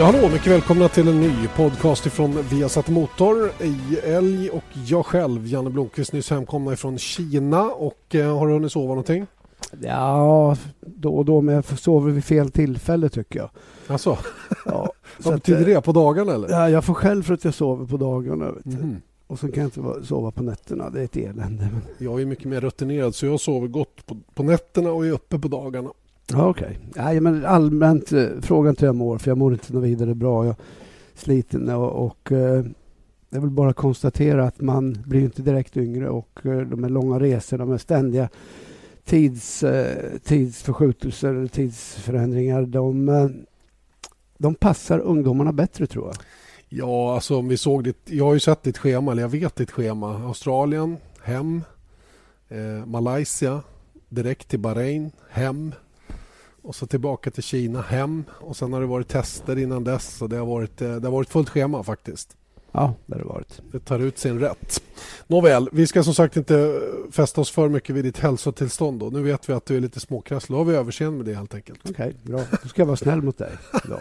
Ja, hallå, mycket välkomna till en ny podcast ifrån Viasat Motor i Älg och jag själv, Janne Blomqvist, nyss hemkomna ifrån Kina och eh, har du hunnit sova någonting? Ja, då och då, men jag sover vid fel tillfälle tycker jag. Alltså, Ja, vad betyder eh, det? På dagarna eller? Ja, jag får själv för att jag sover på dagarna. Mhm. Och så kan jag inte sova på nätterna. Det är ett elände. Men... Jag är mycket mer rutinerad så jag sover gott på, på nätterna och är uppe på dagarna. Ja, okej. Nej, men allmänt eh, frågan till jag mår, för jag mår inte något vidare bra. Jag är sliten och, och eh, jag vill bara konstatera att man blir inte direkt yngre och eh, de här långa resorna med ständiga tids, tidsförskjutelser eller tidsförändringar, de, de passar ungdomarna bättre tror jag. Ja, alltså om vi såg ditt, jag har ju sett ditt schema, eller jag vet ditt schema. Australien, hem. Eh, Malaysia, direkt till Bahrain, hem. Och så tillbaka till Kina, hem. Och sen har det varit tester innan dess. Så det har varit, eh, det har varit fullt schema faktiskt. Ja, det har det varit. Det tar ut sin rätt. Nåväl, vi ska som sagt inte fästa oss för mycket vid ditt hälsotillstånd. Då. Nu vet vi att du är lite småkrasslig. Då har vi överseende med det helt enkelt. Okej, bra. Då ska jag vara snäll mot dig idag.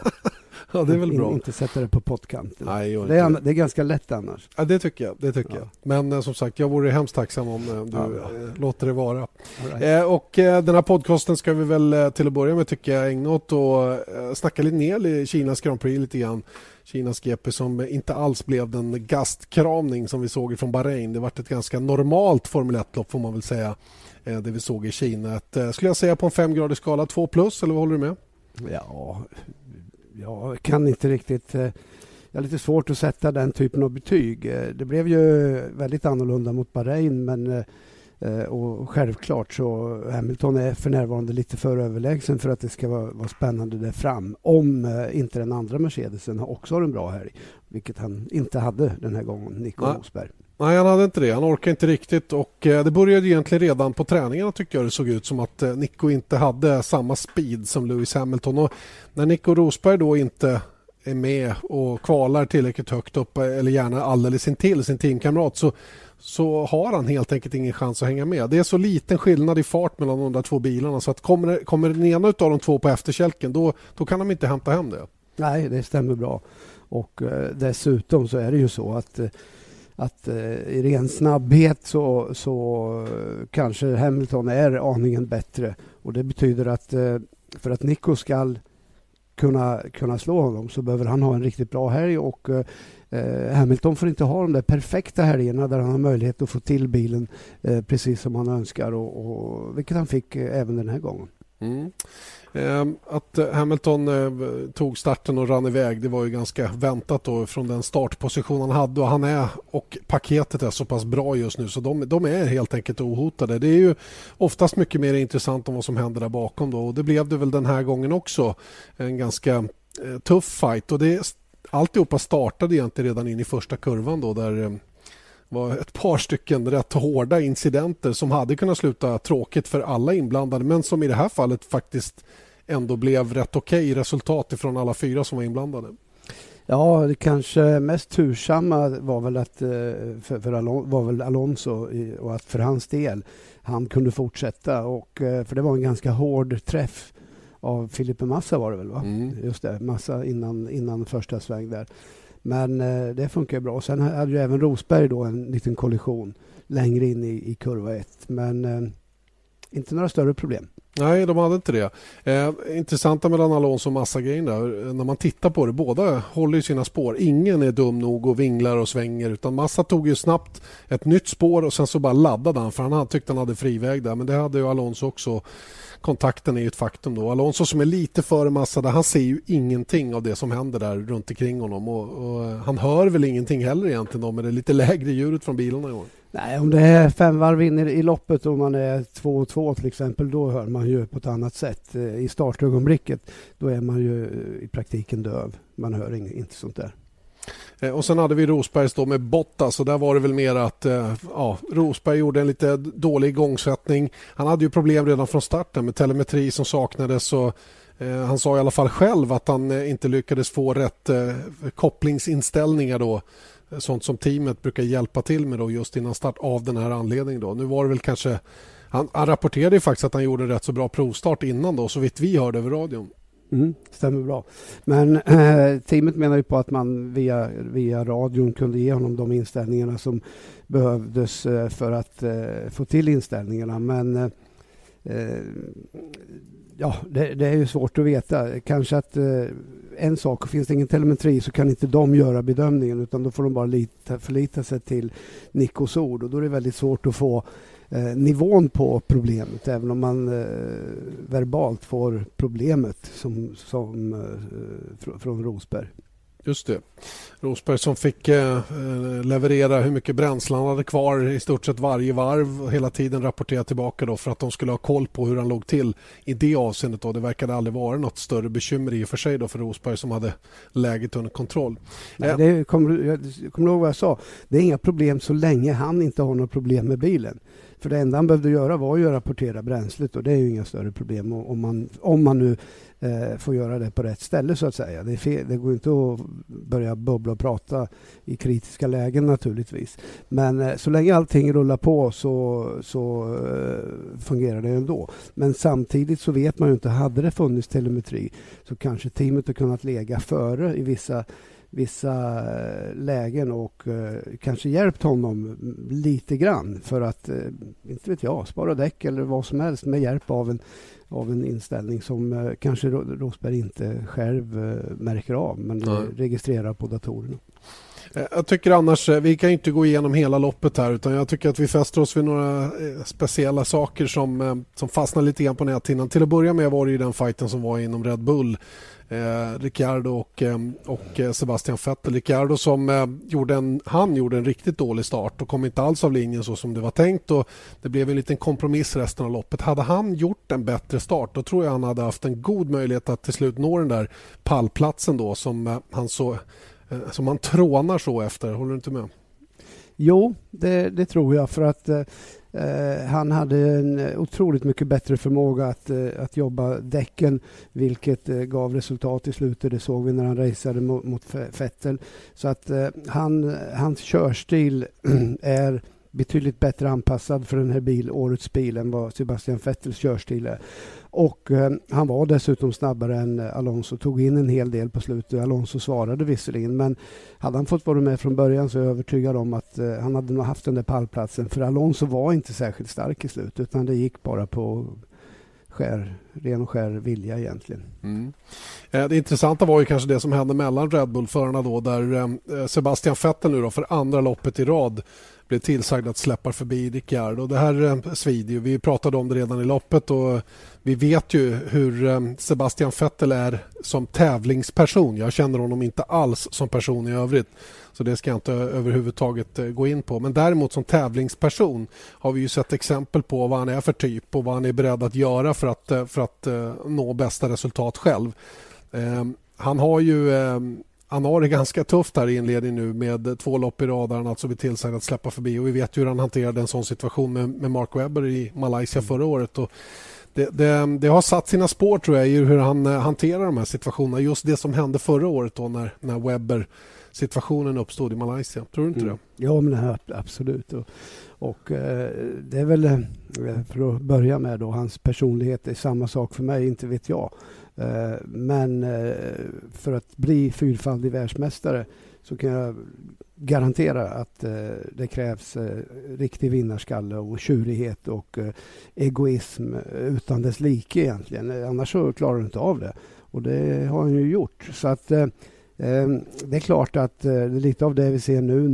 Ja, det är väl bra. Inte sätta det på pottkanten. Nej, Det är, det är ganska lätt annars. Ja, det tycker jag. Det tycker Ja. jag. Men eh, som sagt, jag vore hemskt tacksam om eh, du Ja, eh, låter det vara. Right. Eh, och eh, den här podcasten ska vi väl till att börja med tycker jag ägna åt att eh, snacka lite ner i Kinas Grand Prix lite grann. Kinas GP som inte alls blev den gastkramning som vi såg från Bahrain. Det vart ett ganska normalt Formel 1-lopp får man väl säga. Det vi såg i Kina. Ett, skulle jag säga på en femgradig skala 2 plus eller vad håller du med? Ja, jag kan inte riktigt... eh, Jag har lite svårt att sätta den typen av betyg. Eh, Det blev ju väldigt annorlunda mot Bahrain men eh, och självklart så Hamilton är för närvarande lite för överlägsen för att det ska vara, vara spännande där fram. Om inte den andra Mercedesen också har en bra helg. Vilket han inte hade den här gången, Nico. Rosberg. Nej, han hade inte det. Han orkade inte riktigt. Och eh, Det började egentligen redan på träningarna tyckte jag det såg ut som att eh, Nico inte hade samma speed som Lewis Hamilton. Och när Nico Rosberg då inte är med och kvalar tillräckligt högt upp eller gärna alldeles intill sin teamkamrat så, så har han helt enkelt ingen chans att hänga med. Det är så liten skillnad i fart mellan de där två bilarna så att kommer, kommer den ena av de två på efterkälken då, då kan de inte hämta hem det. Nej, det stämmer bra. Och eh, dessutom så är det ju så att, eh, att eh, i ren snabbhet så, så eh, kanske Hamilton är aningen bättre. Och det betyder att eh, för att Nico ska kunna, kunna slå honom så behöver han ha en riktigt bra helg och eh, eh, Hamilton får inte ha de där perfekta helgerna där han har möjlighet att få till bilen eh, precis som han önskar och, och, vilket han fick eh, även den här gången. Mm. Ehm, att eh, Hamilton eh, tog starten och rann iväg det var ju ganska väntat då från den startposition han hade och han är och paketet är så pass bra just nu så de, de är helt enkelt ohotade. Det är ju oftast mycket mer intressant om vad som händer där bakom då och det blev det väl den här gången också. En ganska eh, tuff fight och det alltihopa startade egentligen redan in i första kurvan då där var ett par stycken rätt hårda incidenter som hade kunnat sluta tråkigt för alla inblandade men som i det här fallet faktiskt ändå blev rätt okej resultat ifrån alla fyra som var inblandade. Ja, det kanske mest tursamma var väl att eh, för, för Alon, var väl Alonso och att för hans del han kunde fortsätta och eh, för det var en ganska hård träff av Filipe Massa var det väl va? Mm. Just det, Massa innan, innan första sväng där. Men eh, det funkar ju bra. Och Sen hade ju även Rosberg då en liten kollision längre in i, i kurva ett. Men eh, inte några större problem. Nej, de hade inte det. Eh, intressanta mellan Alonso och Massa-grejen där. Eh, när man tittar på det, båda håller ju sina spår. Ingen är dum nog och vinglar och svänger utan Massa tog ju snabbt ett nytt spår och sen så bara laddade han för han tyckte han hade friväg där. Men det hade ju Alonso också. Kontakten är ju ett faktum då. Alonso som är lite före Massa han ser ju ingenting av det som händer där runt omkring honom och, och eh, han hör väl ingenting heller egentligen då med det lite lägre ljudet från bilarna i år. Nej, om det är fem varv in i loppet och man är 2-2 till exempel, då hör man ju på ett annat sätt. Eh, I startögonblicket, då är man ju eh, i praktiken döv. Man hör inte sånt där. Eh, och sen hade vi Rosbergs då med Bottas och där var det väl mer att eh, ja, Rosberg gjorde en lite dålig igångsättning. Han hade ju problem redan från starten med telemetri som saknades och eh, han sa i alla fall själv att han eh, inte lyckades få rätt eh, kopplingsinställningar då. Eh, sånt som teamet brukar hjälpa till med då just innan start av den här anledningen då. Nu var det väl kanske han, han rapporterade ju faktiskt att han gjorde en rätt så bra provstart innan då så vitt vi hörde över radion. Mm, stämmer bra. Men eh, teamet menar ju på att man via, via radion kunde ge honom de inställningarna som behövdes eh, för att eh, få till inställningarna. Men eh, eh ja, det, det, är ju svårt att veta. Kanske att eh, en sak, finns det ingen telemetri så kan inte de göra bedömningen utan då får de bara lita, förlita sig till Nikos ord och då är det väldigt svårt att få eh, nivån på problemet även om man eh, verbalt får problemet som, som, eh, fr från Rosberg. Just det. Rosberg som fick eh, eh, leverera hur mycket bränsle han hade kvar i stort sett varje varv och hela tiden rapportera tillbaka då för att de skulle ha koll på hur han låg till i det avseendet. Då. Det verkade aldrig vara något större bekymmer i och för sig då för Rosberg som hade läget under kontroll. Nej, det kommer, jag kommer ihåg vad jag sa? Det är inga problem så länge han inte har några problem med bilen. För det enda han behövde göra var ju att rapportera bränslet och det är ju inga större problem om man, om man nu eh, får göra det på rätt ställe så att säga. Det, fel, det, går inte att börja bubbla och prata i kritiska lägen naturligtvis. Men eh, så länge allting rullar på så, så eh, fungerar det ändå. Men samtidigt så vet man ju inte, hade det funnits telemetri så kanske teamet har kunnat lägga före i vissa vissa eh, lägen och eh, kanske hjälpt honom lite grann för att, eh, inte vet jag, spara däck eller vad som helst med hjälp av en, av en inställning som kanske Rosberg inte själv märker av men Nej. registrerar på datorerna. Jag tycker annars, vi kan inte gå igenom hela loppet här utan jag tycker att vi fäster oss vid några speciella saker som, som fastnar lite grann på näthinnan. Till att börja med var det ju den fighten som var inom Red Bull eh, Ricciardo och, ehm, och eh, Sebastian Vettel. Ricciardo som eh, gjorde en, han gjorde en riktigt dålig start och kom inte alls av linjen så som det var tänkt. Och det blev en liten kompromiss resten av loppet. Hade han gjort en bättre start då tror jag han hade haft en god möjlighet att till slut nå den där pallplatsen då som eh, han så eh, som han trånar så efter. Håller du inte med? Jo, det, det tror jag. för att eh, Eh, han hade en eh, otroligt mycket bättre förmåga att, eh, att jobba däcken vilket eh, gav resultat i slutet. Det såg vi när han raceade mot, mot Vettel. Så att han, hans körstil är betydligt bättre anpassad för den här bil, årets bil än vad Sebastian Vettels körstil är. Och eh, han var dessutom snabbare än eh, Alonso, tog in en hel del på slutet. Alonso svarade visserligen, men hade han fått vara med från början så är jag övertygad om att eh, han hade nog haft den där pallplatsen. För Alonso var inte särskilt stark i slutet, utan det gick bara på skär, ren och skär vilja egentligen. Mm. Eh, det intressanta var ju kanske det som hände mellan Red Bull-förarna då där eh, Sebastian Vettel nu då för andra loppet i rad blev tillsagd att släppa förbi Ricciardo. Det här eh, svider ju. Vi pratade om det redan i loppet och vi vet ju hur eh, Sebastian Vettel är som tävlingsperson. Jag känner honom inte alls som person i övrigt. Så det ska jag inte överhuvudtaget eh, gå in på. Men däremot som tävlingsperson har vi ju sett exempel på vad han är för typ och vad han är beredd att göra för att, för att nå bästa resultat själv. Han har ju han har det ganska tufft här i inledningen nu med två lopp i rad han alltså blir tillsagd att släppa förbi. Och vi vet hur han hanterade en sån situation med, med Mark Webber i Malaysia förra året. Och det, det, det, har satt sina spår tror jag i hur han eh, hanterar de här situationerna. Just det som hände förra året då när, när Webber situationen uppstod i Malaysia. Tror du inte mm. det? Ja, men absolut. Och, och eh, det är väl, eh, för att börja med då, hans personlighet är samma sak för mig, inte vet jag. Eh, men eh, för att bli fyrfaldig världsmästare så kan jag garantera att eh, det krävs riktig vinnarskalle och tjurighet och egoism utan dess like egentligen. Annars så klarar du inte av det. Och det har han ju gjort. Så att det är klart att det är lite av det vi ser nu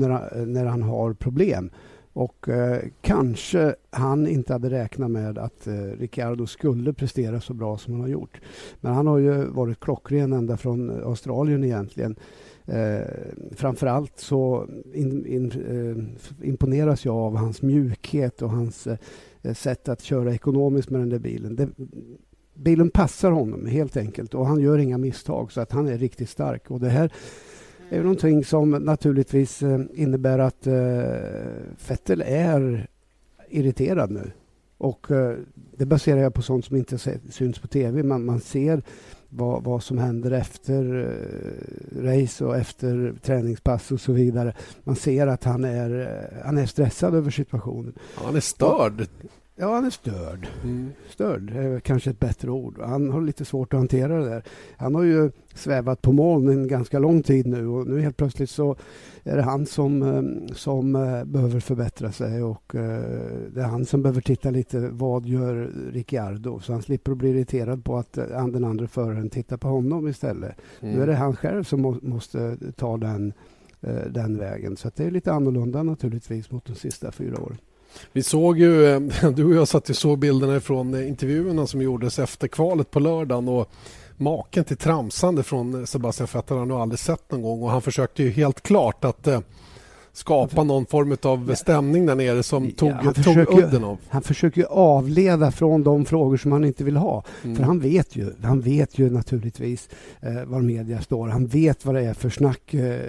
när han har problem. Och eh, kanske han inte hade räknat med att eh, Ricciardo skulle prestera så bra som han har gjort. Men han har ju varit klockren ända från Australien egentligen. Eh, framförallt så in, in, eh, imponeras jag av hans mjukhet och hans eh, sätt att köra ekonomiskt med den där bilen. Det, bilen passar honom helt enkelt och han gör inga misstag så att han är riktigt stark. Och det här är någonting som naturligtvis eh, innebär att Fettel eh, är irriterad nu. Och eh, det baserar jag på sånt som inte syns på tv. Man, man ser vad, vad som händer efter race och efter träningspass och så vidare. Man ser att han är, han är stressad över situationen. Han är störd. Ja, han är störd. Mm. Störd är kanske ett bättre ord. Han har lite svårt att hantera det där. Han har ju svävat på moln en ganska lång tid nu och nu helt plötsligt så är det han som, eh, som eh, behöver förbättra sig och eh, det är han som behöver titta lite vad gör Ricciardo så han slipper att bli irriterad på att den andra föraren tittar på honom istället. Mm. Nu är det han själv som måste ta den, den vägen så det är lite annorlunda naturligtvis mot de sista fyra åren. Vi såg ju, du och jag satt och såg bilderna från intervjuerna som gjordes efter kvalet på lördagen och maken till tramsande från Sebastian Vettel har jag aldrig sett någon gång och han försökte ju helt klart att eh, skapa någon form av stämning där nere som tog, ja, tog udden av. Han försöker avleda från de frågor som han inte vill ha. Mm. För han vet ju, han vet ju naturligtvis eh, var media står. Han vet vad det är för snack eh,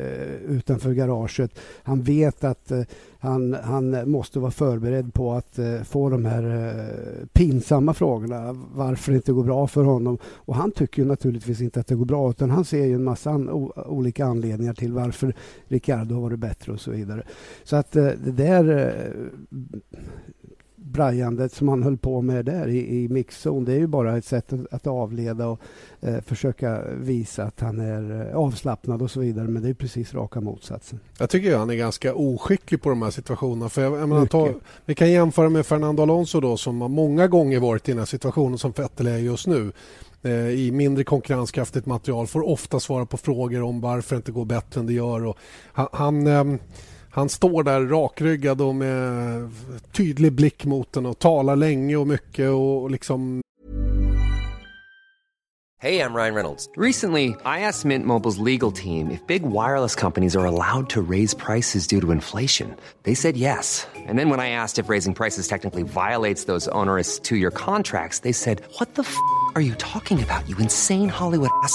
utanför garaget. Han vet att eh, han, han måste vara förberedd på att eh, få de här eh, pinsamma frågorna. Varför det inte går bra för honom. Och han tycker naturligtvis inte att det går bra utan han ser ju en massa an, olika anledningar till varför Ricardo har varit bättre och så vidare. Så att eh, det där eh, brajandet som han höll på med där i, i mixzon, det är ju bara ett sätt att, avleda och eh, försöka visa att han är eh, avslappnad och så vidare. Men det är precis raka motsatsen. Jag tycker att han är ganska oskicklig på de här situationerna. För jag, jag menar, ta, vi kan jämföra med Fernando Alonso då, som har många gånger varit i den här situationen som Vettel är just nu eh, i mindre konkurrenskraftigt material får ofta svara på frågor om varför det inte går bättre än det gör. Och han, han ehm, han står där rakryggad och med tydlig blick mot den och talar länge och mycket och liksom... Hej, jag Ryan Reynolds. Recently, I asked Mint Mobiles legal team if big wireless companies are allowed to raise prices due to inflation. They said yes. And then when I asked if raising prices technically violates those onerous two-year contracts, they said, what the f*** are you talking about, you insane Hollywood ass?"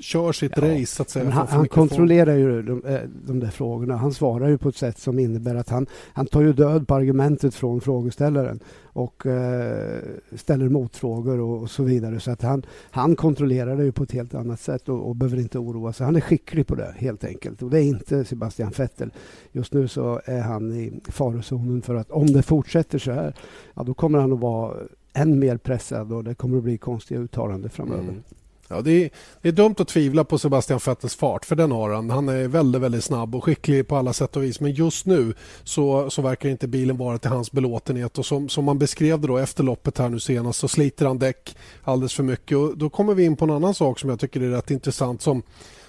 kör sitt ja. race så att säga. Han, han kontrollerar ju de, eh, de, där frågorna. Han svarar ju på ett sätt som innebär att han, han tar ju död på argumentet från frågeställaren och eh, ställer motfrågor och, och, så vidare. Så att han, han kontrollerar det ju på ett helt annat sätt och, och behöver inte oroa sig. Han är skicklig på det helt enkelt. Och det är inte Sebastian Vettel. Just nu så är han i farozonen för att om det fortsätter så här, ja, då kommer han att vara än mer pressad och det kommer att bli konstiga uttalanden framöver. Mm. Ja, det, är, det är dumt att tvivla på Sebastian Vettels fart, för den har han. Han är väldigt, väldigt snabb och skicklig på alla sätt och vis. Men just nu så, så verkar inte bilen vara till hans belåtenhet. Och som, som man beskrev det då efter loppet här nu senast så sliter han däck alldeles för mycket. Och då kommer vi in på en annan sak som jag tycker är rätt intressant som,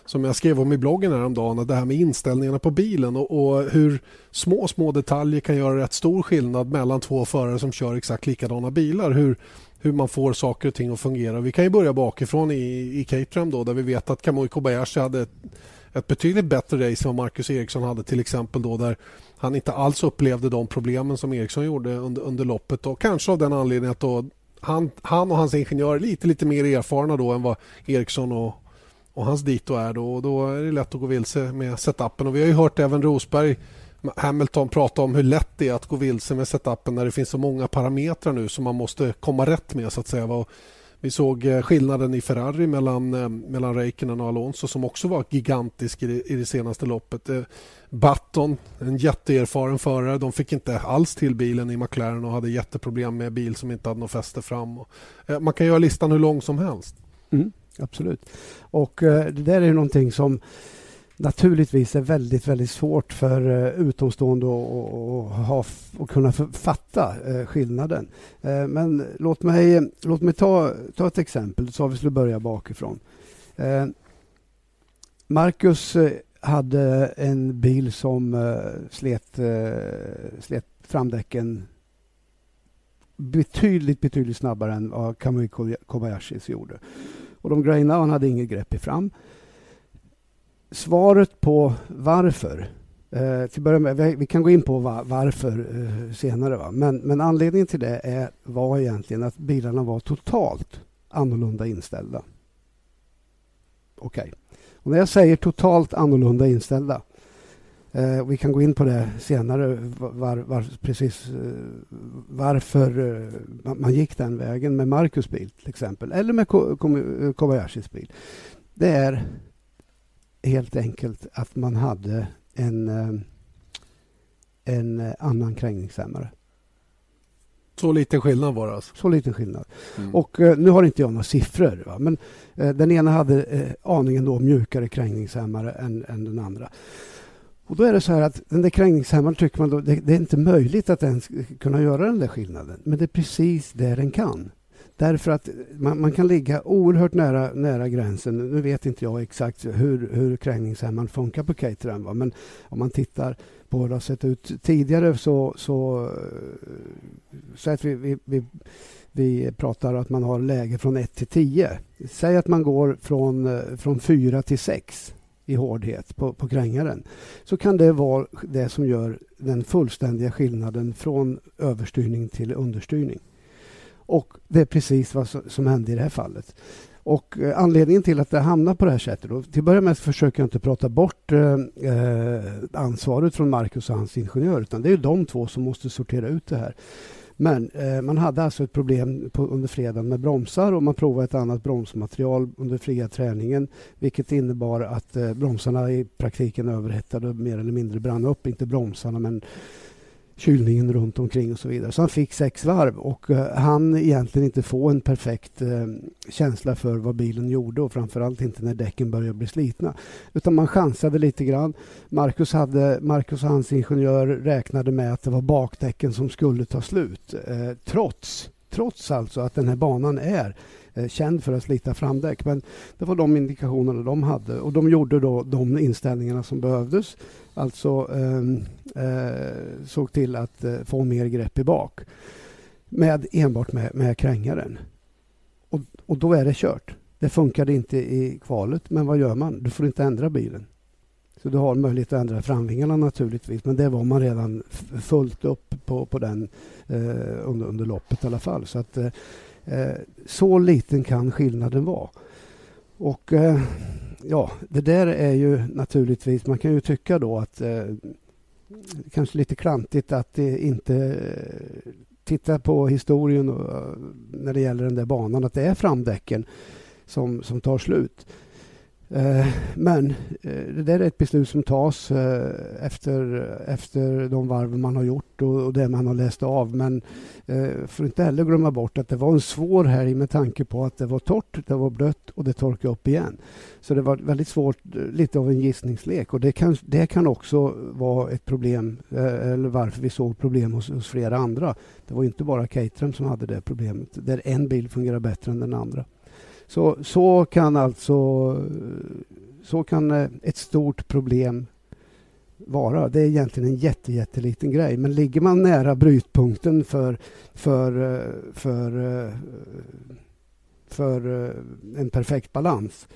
som jag skrev om i bloggen häromdagen. Det här med inställningarna på bilen och, och hur små, små detaljer kan göra rätt stor skillnad mellan två förare som kör exakt likadana bilar. Hur hur man får saker och ting att fungera. Vi kan ju börja bakifrån i, i Caterham då, där vi vet att Kamui Kobayashi hade ett, ett betydligt bättre race än vad Marcus Eriksson hade till exempel då där han inte alls upplevde de problemen som Eriksson gjorde under, under loppet. Och kanske av den anledningen att då han, han och hans ingenjör är lite, lite mer erfarna då än vad Eriksson och, och hans dito är då. Och då är det lätt att gå vilse med setupen. Och vi har ju hört även Rosberg Hamilton pratar om hur lätt det är att gå vilse med setupen när det finns så många parametrar nu som man måste komma rätt med. så att säga. Vi såg eh, skillnaden i Ferrari mellan, eh, mellan Räikkönen och Alonso som också var gigantisk i det, i det senaste loppet. Eh, Button, en jätteerfaren förare, de fick inte alls till bilen i McLaren och hade jätteproblem med bil som inte hade något fäste fram. Man kan göra listan hur lång som helst. Mm, absolut. Och det där är någonting som naturligtvis är väldigt, väldigt svårt för uh, utomstående att kunna fatta uh, skillnaden. Uh, men låt mig, låt mig ta, ta ett exempel, så vi skulle börja bakifrån. Marcus hade en bil som slet, slet framdäcken betydligt, betydligt snabbare än vad Kamui Kobayashis gjorde. Och de grejerna, han hade inget grepp i fram svaret på varför Eh, till börja med, vi, vi, kan gå in på va, varför eh, senare. Va? Men, men, anledningen till det är, var egentligen att bilarna var totalt annorlunda inställda. Okej. Okay. när jag säger totalt annorlunda inställda Eh, vi kan gå in på det senare, var, var, precis eh, varför eh, man gick den vägen med Marcus bil till exempel, eller med Kobayashis bil. Det är helt enkelt att man hade en, eh, en annan krängningshämmare. Så liten skillnad var det alltså? Så liten skillnad. Mm. Och eh, nu har inte jag några siffror. Va? Men eh, den ena hade eh, aningen då mjukare krängningshämmare än, än den andra. Och då är det så här att den där krängningshämmaren tycker man då, det, det, är inte möjligt att den ska kunna göra den där skillnaden. Men det är precis det den kan. Därför att man, man, kan ligga oerhört nära, nära gränsen. Nu vet inte jag exakt hur, hur krängningshämmaren funkar på Caterham. Va? Men om man tittar på hur det har sett ut tidigare så, så, eh, så att vi, vi, vi, vi pratar att man har läge från 1 till 10. Säg att man går från, eh, från 4 till 6 i hårdhet på, på krängaren så kan det vara det som gör den fullständiga skillnaden från överstyrning till understyrning. Och det är precis vad som hände i det här fallet. Och eh, anledningen till att det hamnar på det här sättet, då, till att börja med försöker jag inte prata bort eh, eh, ansvaret från Marcus och hans ingenjör, utan det är de två som måste sortera ut det här. Men eh, man hade alltså ett problem på, under fredagen med bromsar och man provade ett annat bromsmaterial under fria träningen vilket innebar att eh, bromsarna i praktiken överhettade och mer eller mindre brann upp. Inte bromsarna men kylningen runt omkring och så vidare. Så han fick sex varv och uh, han egentligen inte få en perfekt uh, känsla för vad bilen gjorde och framförallt inte när däcken började bli slitna. Utan man chansade lite grann. Marcus, hade, Marcus och hans ingenjör räknade med att det var bakdäcken som skulle ta slut. Uh, trots, trots alltså att den här banan är Eh, känd för att slita framdäck. Men det var de indikationerna de hade och de gjorde då de inställningarna som behövdes alltså ehm, eh, såg till att eh, få mer grepp i bak med enbart med, med krängaren. Och, och då är det kört. Det funkade inte i kvalet, men vad gör man? Du får inte ändra bilen. Så du har möjlighet att ändra framvingarna naturligtvis, men det var man redan fullt upp på, på den eh, under, under loppet i alla fall. Så, att, eh Eh, så liten kan skillnaden vara. Och eh, ja, det där är ju naturligtvis, man kan ju tycka då att eh, kanske lite klantigt att inte titta på historien när det gäller den där banan, att det är framdäcken som, som tar slut. Eh, men eh, det där är ett beslut som tas eh, efter, efter de varv man har gjort och det man har läst av. Men får inte heller glömma bort att det var en svår helg med tanke på att det var torrt, det var blött och det torkade upp igen. Så det var väldigt svårt, lite av en gissningslek och det kan, det kan också vara ett problem, eller varför vi såg problem hos, hos flera andra. Det var inte bara Caterham som hade det problemet, där en bil fungerar bättre än den andra. Så, så kan alltså så kan eh, ett stort problem vara. Det är egentligen en jätte, jätteliten grej. Men ligger man nära brytpunkten för, för, eh, för, eh, för en perfekt balans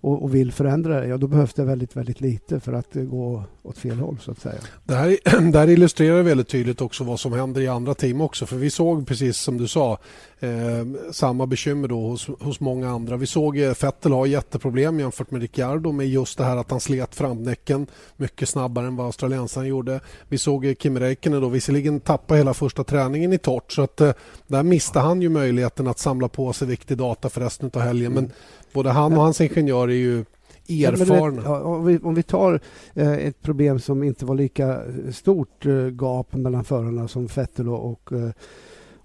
och, och, vill förändra det, ja då behövs det väldigt, väldigt lite för att gå åt fel håll så att säga. Det här, det här illustrerar väldigt tydligt också vad som händer i andra team också. För vi såg precis som du sa eh, samma bekymmer då hos, hos många andra. Vi såg eh, Vettel ha jätteproblem jämfört med Ricciardo med just det här att han slet framdäcken mycket snabbare än vad australiensaren gjorde. Vi såg eh, Kim Räikkönen då visserligen tappa hela första träningen i torrt så att eh, där miste han ju möjligheten att samla på sig viktig data för resten av helgen. Mm. Men både han och hans ingenjör är ju erfarna. Ja, om, vi, om vi tar eh, ett problem som inte var lika stort eh, gap mellan förarna som Vettel och, och eh,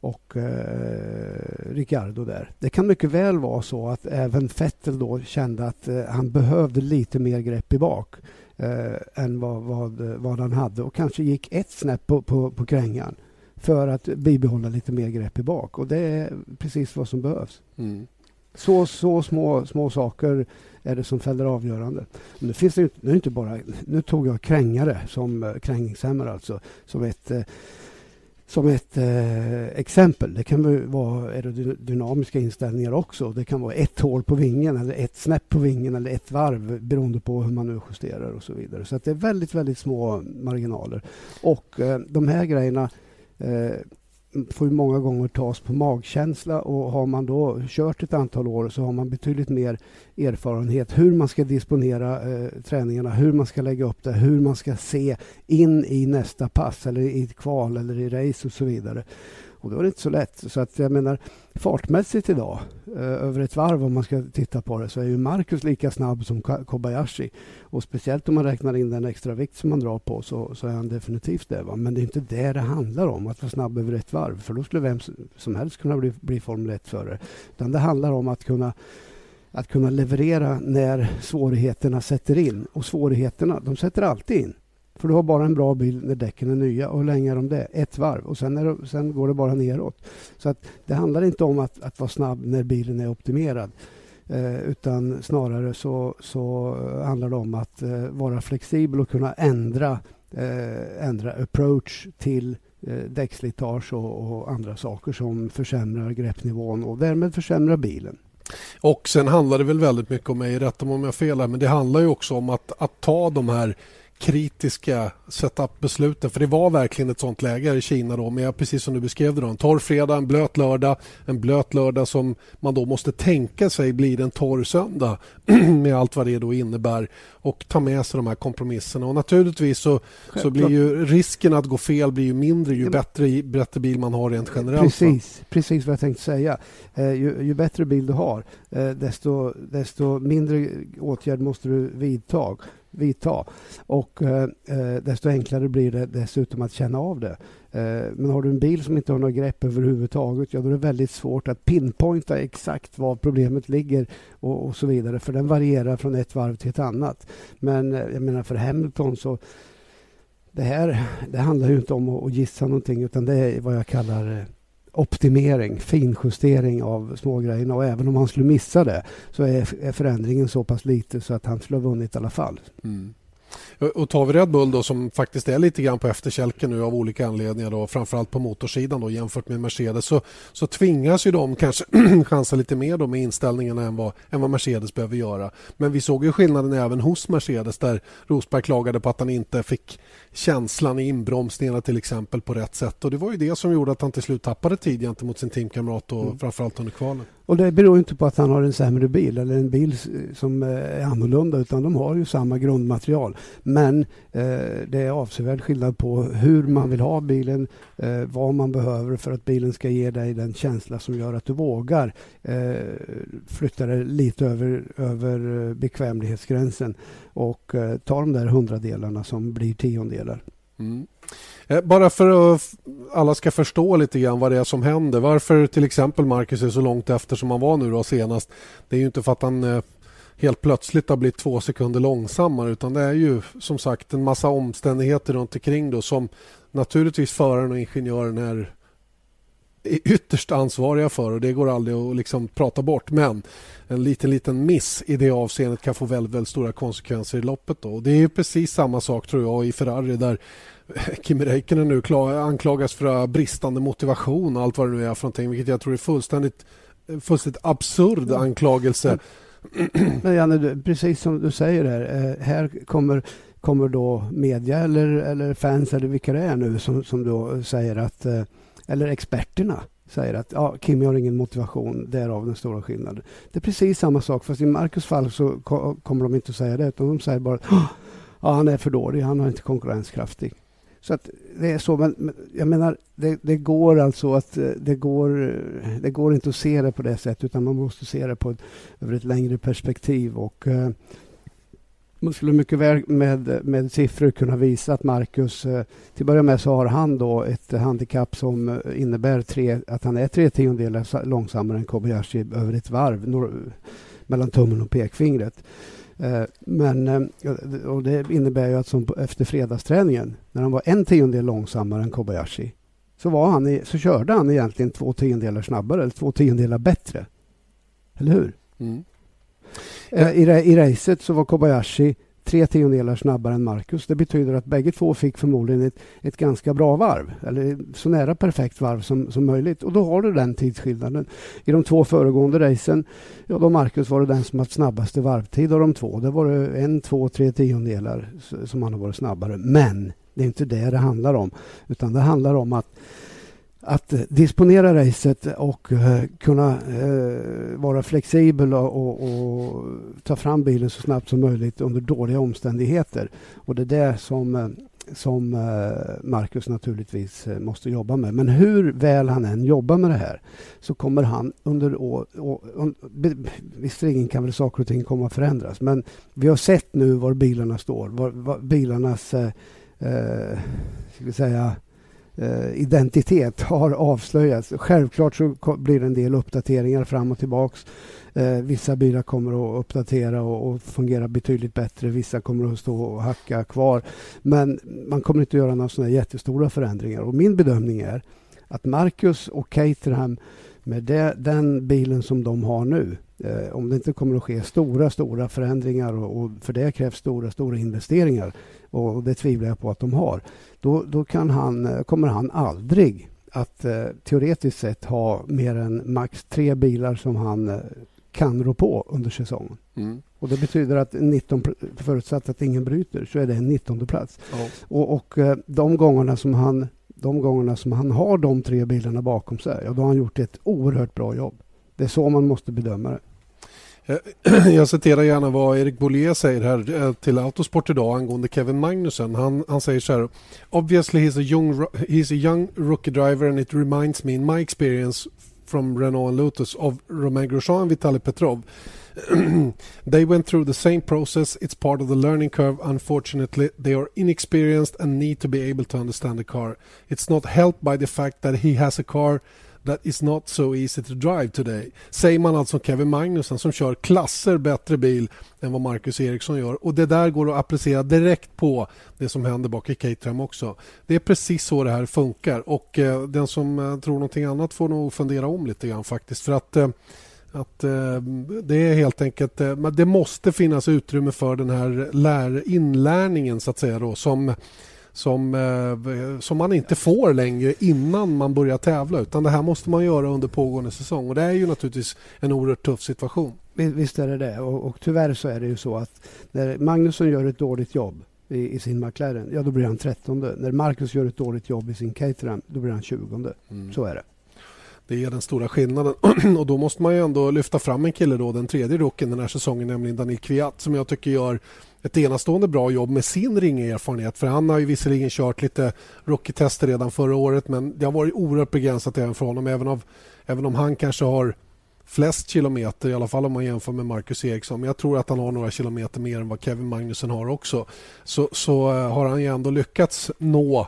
och eh, Ricardo där. Det kan mycket väl vara så att även Vettel då kände att eh, han behövde lite mer grepp i bak eh, än vad, vad, vad han hade och kanske gick ett snäpp på, på, på krängan för att bibehålla lite mer grepp i bak och det är precis vad som behövs. Mm. Så, så små, små saker är det som fäller avgörande. Det finns det, nu, inte bara, nu tog jag krängare som eh, krängningshämmare alltså, som ett, eh, som ett eh, exempel. Det kan vara aerodynamiska inställningar också. Det kan vara ett hål på vingen eller ett snäpp på vingen eller ett varv beroende på hur man nu justerar och så vidare. Så att det är väldigt, väldigt små marginaler. Och eh, de här grejerna eh, får ju många gånger tas på magkänsla och har man då kört ett antal år så har man betydligt mer erfarenhet hur man ska disponera eh, träningarna, hur man ska lägga upp det, hur man ska se in i nästa pass eller i ett kval eller i race och så vidare. Och då är det inte så lätt. Så att jag menar fartmässigt idag, eh, över ett varv om man ska titta på det, så är ju Marcus lika snabb som Kobayashi. Och speciellt om man räknar in den extra vikt som man drar på så, så är han definitivt det. Va? Men det är inte det det handlar om, att vara snabb över ett varv. För då skulle vem som helst kunna bli, bli Formel 1-förare. Utan det handlar om att kunna att kunna leverera när svårigheterna sätter in. Och svårigheterna, de sätter alltid in. För du har bara en bra bil när däcken är nya. Och hur länge är de det? Ett varv. Och sen, det, sen går det bara neråt. Så att det handlar inte om att, att vara snabb när bilen är optimerad. Eh, utan snarare så, så handlar det om att eh, vara flexibel och kunna ändra, eh, ändra approach till eh, däckslitage och, och andra saker som försämrar greppnivån och därmed försämrar bilen. Och sen handlar det väl väldigt mycket om mig, rätta mig om jag har fel här, men det handlar ju också om att, att ta de här kritiska setup-besluten. För det var verkligen ett sånt läge i Kina då med precis som du beskrev det då, en torr fredag, en blöt lördag, en blöt lördag som man då måste tänka sig blir en torr söndag med allt vad det då innebär och ta med sig de här kompromisserna. Och naturligtvis så, så blir ju risken att gå fel blir ju mindre ju bättre, bättre bil man har rent generellt. Precis, precis vad jag tänkte säga. Eh, ju, ju, bättre bil du har eh, desto, desto mindre åtgärd måste du vidta vidta. Och eh, eh, desto enklare blir det dessutom att känna av det. Eh, men har du en bil som inte har något grepp överhuvudtaget, ja då är det väldigt svårt att pinpointa exakt var problemet ligger och, och så vidare. För den varierar från ett varv till ett annat. Men eh, jag menar för Hamilton så det här det handlar ju inte om att gissa någonting utan det är vad jag kallar eh, optimering, finjustering av smågrejerna. Och även om han skulle missa det så är, är förändringen så pass lite så att han skulle ha vunnit i alla fall. Mm. Och tar vi Red Bull då som faktiskt är lite grann på efterkälken nu av olika anledningar då, framförallt på motorsidan då, jämfört med Mercedes så, så tvingas ju de kanske chansa lite mer då med inställningarna än vad, än vad Mercedes behöver göra. Men vi såg ju skillnaden även hos Mercedes där Rosberg klagade på att han inte fick känslan i inbromsningarna till exempel på rätt sätt och det var ju det som gjorde att han till slut tappade tid gentemot sin teamkamrat och mm. framförallt under kvalen. Och det beror inte på att han har en sämre bil eller en bil som eh, är annorlunda utan de har ju samma grundmaterial. Men eh, det är avsevärd skillnad på hur man vill ha bilen, eh, vad man behöver för att bilen ska ge dig den känsla som gör att du vågar eh, flytta dig lite över, över eh, bekvämlighetsgränsen och eh, ta de där hundradelarna som blir tiondelar. Mm. Eh, bara för att alla ska förstå lite grann vad det är som händer. Varför till exempel Marcus är så långt efter som han var nu då senast. Det är ju inte för att han eh, helt plötsligt har blivit två sekunder långsammare utan det är ju som sagt en massa omständigheter runt omkring då som naturligtvis föraren och ingenjören är ytterst ansvariga för och det går aldrig att liksom prata bort. Men en liten, liten miss i det avseendet kan få väldigt, väldigt stora konsekvenser i loppet. Då. Och det är precis samma sak tror jag i Ferrari där Kimi Räikkönen nu anklagas för bristande motivation och allt vad det nu är för någonting, vilket jag tror är fullständigt, fullständigt absurd anklagelse. Men Janne, precis som du säger här, eh, här kommer kommer då media eller, eller fans eller vilka det är nu som, som då säger att, eh, eller experterna säger att ja, Kimi har ingen motivation, därav den stora skillnaden. Det är precis samma sak, fast i Marcus fall så kommer de inte att säga det, utan de säger bara att ja, han är för dålig, han är inte konkurrenskraftig. Så att det är så, men, jag menar, det, det, går alltså att eh, det går, det går inte att se det på det sättet utan man måste se det på ett, över ett längre perspektiv. Och, eh, man skulle mycket väl med, med siffror kunna visa att Marcus, eh, till att börja med så har han då ett handikapp som eh, innebär tre, att han är tre tiondelar långsammare än Kobayashi över ett varv mellan tummen och pekfingret. Eh, men och det innebär ju att som efter fredagsträningen, när han var en tiondel långsammare än Kobayashi, så, var han i, så körde han egentligen två tiondelar snabbare, eller två tiondelar bättre. Eller hur? Mm. Eh, I, I racet så var Kobayashi tre tiondelar snabbare än Marcus. Det betyder att bägge två fick förmodligen ett, ett ganska bra varv, eller så nära perfekt varv som, som möjligt. Och då har du den tidsskillnaden. I de två föregående racen, ja då Marcus var det den som haft snabbaste varvtid av de två. Det var det en, två, tre tiondelar som han har varit snabbare. Men det är inte det det handlar om, utan det handlar om att att eh, disponera racet och eh, kunna eh, vara flexibel och, och, ta fram bilen så snabbt som möjligt under dåliga omständigheter. Och det är det som, som Marcus naturligtvis måste jobba med. Men hur väl han än jobbar med det här så kommer han under år... Visserligen kan väl saker och ting komma att förändras men vi har sett nu var bilarna står. Var, var bilarnas, eh, ska vi säga, Eh, identitet har avslöjats. Självklart så blir det en del uppdateringar fram och tillbaks. Eh, vissa bilar kommer att uppdatera och, och fungera betydligt bättre. Vissa kommer att stå och hacka kvar. Men man kommer inte att göra några sådana jättestora förändringar. Och min bedömning är att Marcus och Caterham med det, den bilen som de har nu eh, om det inte kommer att ske stora, stora förändringar och, och, för det krävs stora, stora investeringar och det tvivlar jag på att de har. Då, då kan han, eh, kommer han aldrig att eh, teoretiskt sett ha mer än max tre bilar som han eh, kan rå på under säsongen. Mm. Och Det betyder att 19, förutsatt att ingen bryter, så är det en 19 plats. Ja. Och, och eh, de gångerna som han de gångerna som han har de tre bilarna bakom sig, ja, då har han gjort ett oerhört bra jobb. Det är så man måste bedöma det. Eh, jag citerar gärna vad Erik Bollier säger här eh, till Autosport idag angående Kevin Magnussen. Han, han säger så här. Obviously he's a, young, he's a young rookie driver and it reminds me in my experience from Renault and Lotus of Romain Grosjean and Vitaly Petrov. they went through the same process. It's part of the learning curve. Unfortunately, they are inexperienced and need to be able to understand the car. It's not helped by the fact that he has a car that is not so easy to drive today. Säger man alltså Kevin Magnussen som kör klasser bättre bil än vad Marcus Eriksson gör. Och Det där går att applicera direkt på det som händer bak i Caterham också. Det är precis så det här funkar och eh, den som eh, tror någonting annat får nog fundera om lite grann faktiskt. För att eh, att eh, det är helt enkelt, eh, det måste finnas utrymme för den här lär, inlärningen så att säga då, som som, eh, som man inte får längre innan man börjar tävla utan det här måste man göra under pågående säsong och det är ju naturligtvis en oerhört tuff situation. Visst är det det och, och tyvärr så är det ju så att när Magnusson gör ett dåligt jobb i, i, sin McLaren, ja då blir han trettonde. När Marcus gör ett dåligt jobb i sin Caterham, då blir han tjugonde. Mm. Så är det. Det är den stora skillnaden. och Då måste man ju ändå lyfta fram en kille, då, den tredje rocken den här säsongen, nämligen Daniel Kviat som jag tycker gör ett enastående bra jobb med sin ringerfarenhet. För han har ju visserligen kört lite rookie-tester redan förra året men det har varit oerhört begränsat även för honom. Även, av, även om han kanske har flest kilometer, i alla fall om man jämför med Marcus Eriksson. Men jag tror att han har några kilometer mer än vad Kevin Magnussen har också. Så, så eh, har han ju ändå lyckats nå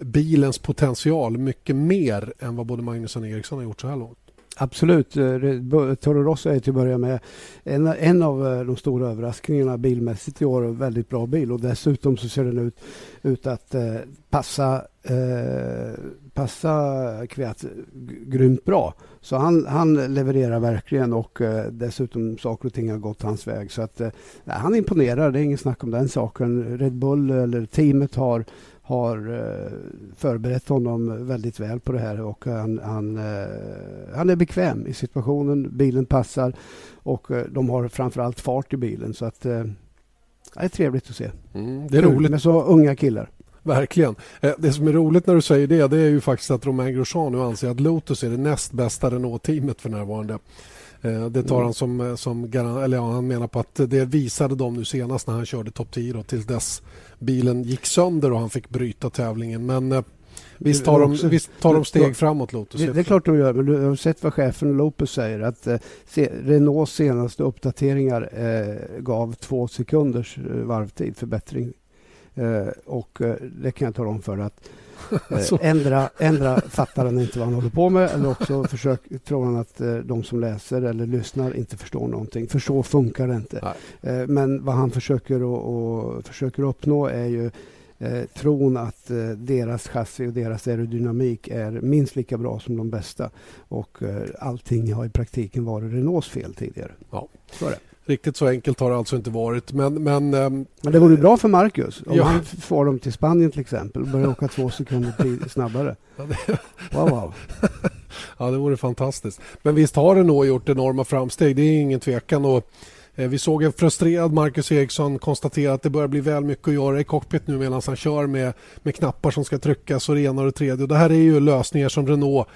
bilens potential mycket mer än vad både Magnusson och Eriksson har gjort så här långt. Absolut. Eh, Toro Rosso är till att börja med en, en av eh, de stora överraskningarna bilmässigt i år. Väldigt bra bil och dessutom så ser den ut, ut att eh, passa, eh, passa Kviat grymt bra. Så han, han levererar verkligen och eh, dessutom saker och ting har gått hans väg. Så att, eh, han imponerar, det är ingen snack om den saken. Red Bull eller teamet har har eh, förberett honom väldigt väl på det här och han, han, eh, han är bekväm i situationen. Bilen passar och eh, de har framförallt fart i bilen. Så att, det är trevligt att se. Mm, det är roligt. Med så unga killar. Verkligen. Det som är roligt när du säger det, det är ju faktiskt att Romain Grosjean nu anser att Lotus är det näst bästa Renault-teamet för närvarande. Det tar mm. han som, som eller ja, han menar på att det visade de nu senast när han körde topp 10 då, till dess bilen gick sönder och han fick bryta tävlingen. Men eh, visst tar, de, visst tar de steg framåt, Lotus? Det, det är klart de gör, men du har sett vad chefen Lopez säger att eh, Renaults senaste uppdateringar eh, gav två sekunders eh, varvtid förbättring. Eh, och eh, det kan jag tala om för att. Ändra, ändra fattar han inte vad han håller på med eller också försök, tror han att eh, de som läser eller lyssnar inte förstår någonting. För så funkar det inte. Eh, men vad han försöker, och, och försöker uppnå är ju eh, tron att eh, deras chassi och deras aerodynamik är minst lika bra som de bästa. Och eh, allting har i praktiken varit Renaults fel tidigare. Ja. Så är det. Riktigt så enkelt har det alltså inte varit. Men, men, ähm, men det vore bra för Marcus om ja. han får dem till Spanien till exempel och börjar åka två sekunder snabbare. Wow, wow. ja, det vore fantastiskt. Men visst har det nog gjort enorma framsteg. Det är ingen tvekan. Och vi såg en frustrerad Marcus Eriksson konstatera att det börjar bli väl mycket att göra i cockpit nu medan han kör med, med knappar som ska tryckas och det ena och det tredje. Och det här är ju lösningar som Renault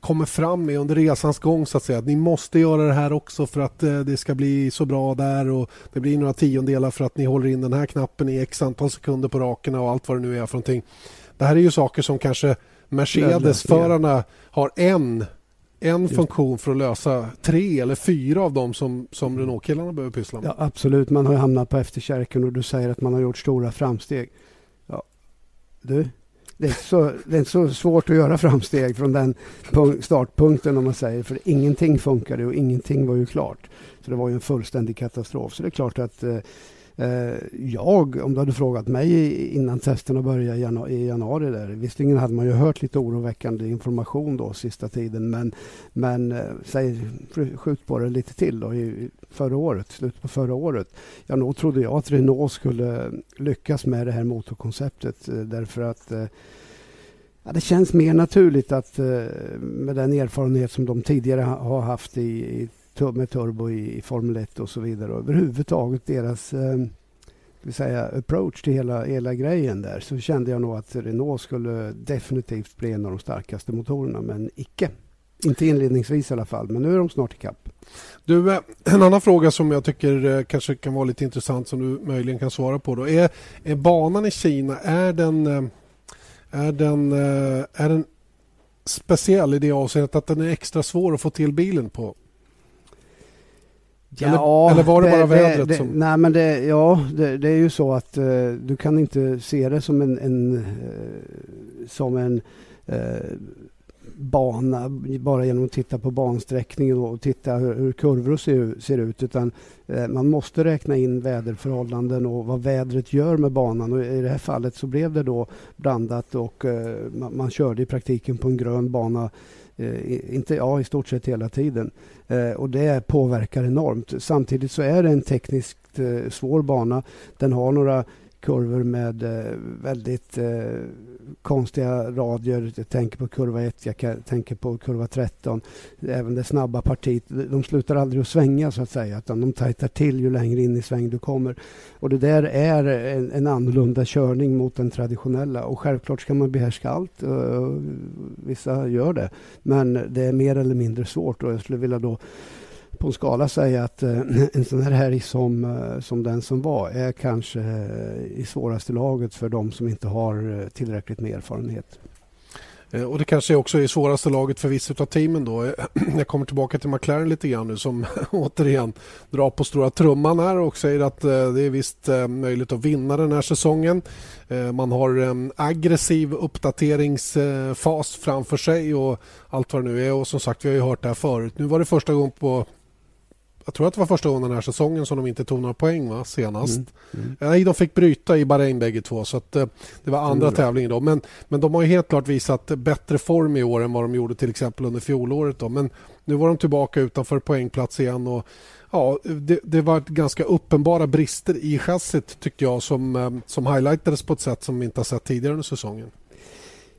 kommer fram med under resans gång så att säga. Att ni måste göra det här också för att eh, det ska bli så bra där och det blir några tiondelar för att ni håller in den här knappen i x antal sekunder på rakerna och allt vad det nu är för någonting. Det här är ju saker som kanske Mercedes-förarna har en en funktion för att lösa tre eller fyra av dem som, som Renault-killarna behöver pyssla med. Ja, absolut, man har hamnat på efterkärken och du säger att man har gjort stora framsteg. Ja, du, det är, så, det är inte så svårt att göra framsteg från den startpunkten om man säger. För ingenting funkade och ingenting var ju klart. Så det var ju en fullständig katastrof. Så det är klart att Eh, Eh, jag, om du hade frågat mig innan testerna började i januari, där, visserligen hade man ju hört lite oroväckande information då sista tiden, men, men eh, säg, skjut på det lite till då, i förra året, slutet på förra året. Ja, nog trodde jag att Renault skulle lyckas med det här motorkonceptet eh, därför att Ja, det känns mer naturligt att med den erfarenhet som de tidigare har haft i, i med turbo i, i Formel 1 och så vidare. Och överhuvudtaget deras eh, ska säga, approach till hela, hela grejen där så kände jag nog att Renault skulle definitivt bli en av de starkaste motorerna, men icke. Inte inledningsvis i alla fall, men nu är de snart ikapp. Du, eh, en annan fråga som jag tycker eh, kanske kan vara lite intressant som du möjligen kan svara på. Då. Är, är banan i Kina, är den, eh, är den, är den speciell i det avseendet att den är extra svår att få till bilen på? Ja, eller, eller, var det, det bara vädret det, som... Nej, men det, ja, det, det är ju så att uh, du kan inte se det som en, en uh, som en uh, bana bara genom att titta på bansträckningen och titta hur, hur kurvor ser, ser ut. Utan man måste räkna in väderförhållanden och vad vädret gör med banan. Och I det här fallet så blev det då blandat och man, man körde i praktiken på en grön bana Eh, inte, ja, i stort sett hela tiden. Eh, och det påverkar enormt. Samtidigt så är det en tekniskt eh, svår bana. Den har några kurvor med eh, väldigt eh, konstiga radier. Jag tänker på kurva 1, jag tänker på kurva 13. Även det snabba partiet. De slutar aldrig att svänga så att säga, utan de tajtar till ju längre in i sväng du kommer. Och det där är en, en annorlunda körning mot den traditionella. Och självklart ska man behärska allt. Eh, vissa gör det. Men det är mer eller mindre svårt och jag skulle vilja då på en skala säga att eh, en sån här helg som, eh, som den som var är kanske eh, i svåraste laget för de som inte har tillräckligt med erfarenhet. Och Det kanske också är svåraste laget för vissa av teamen. Då. Jag kommer tillbaka till McLaren lite grann nu som återigen drar på stora trumman här och säger att det är visst möjligt att vinna den här säsongen. Man har en aggressiv uppdateringsfas framför sig och allt vad det nu är. Och som sagt, vi har ju hört det här förut. Nu var det första gången på jag tror att det var första gången den här säsongen som de inte tog några poäng va? senast. Mm. Mm. Nej, de fick bryta i Bahrain bägge två så att, eh, det var andra mm. tävlingen då. Men, men de har helt klart visat bättre form i år än vad de gjorde till exempel under fjolåret. Då. Men nu var de tillbaka utanför poängplats igen och ja, det, det var ganska uppenbara brister i chassit tyckte jag som, eh, som highlightades på ett sätt som vi inte har sett tidigare under säsongen.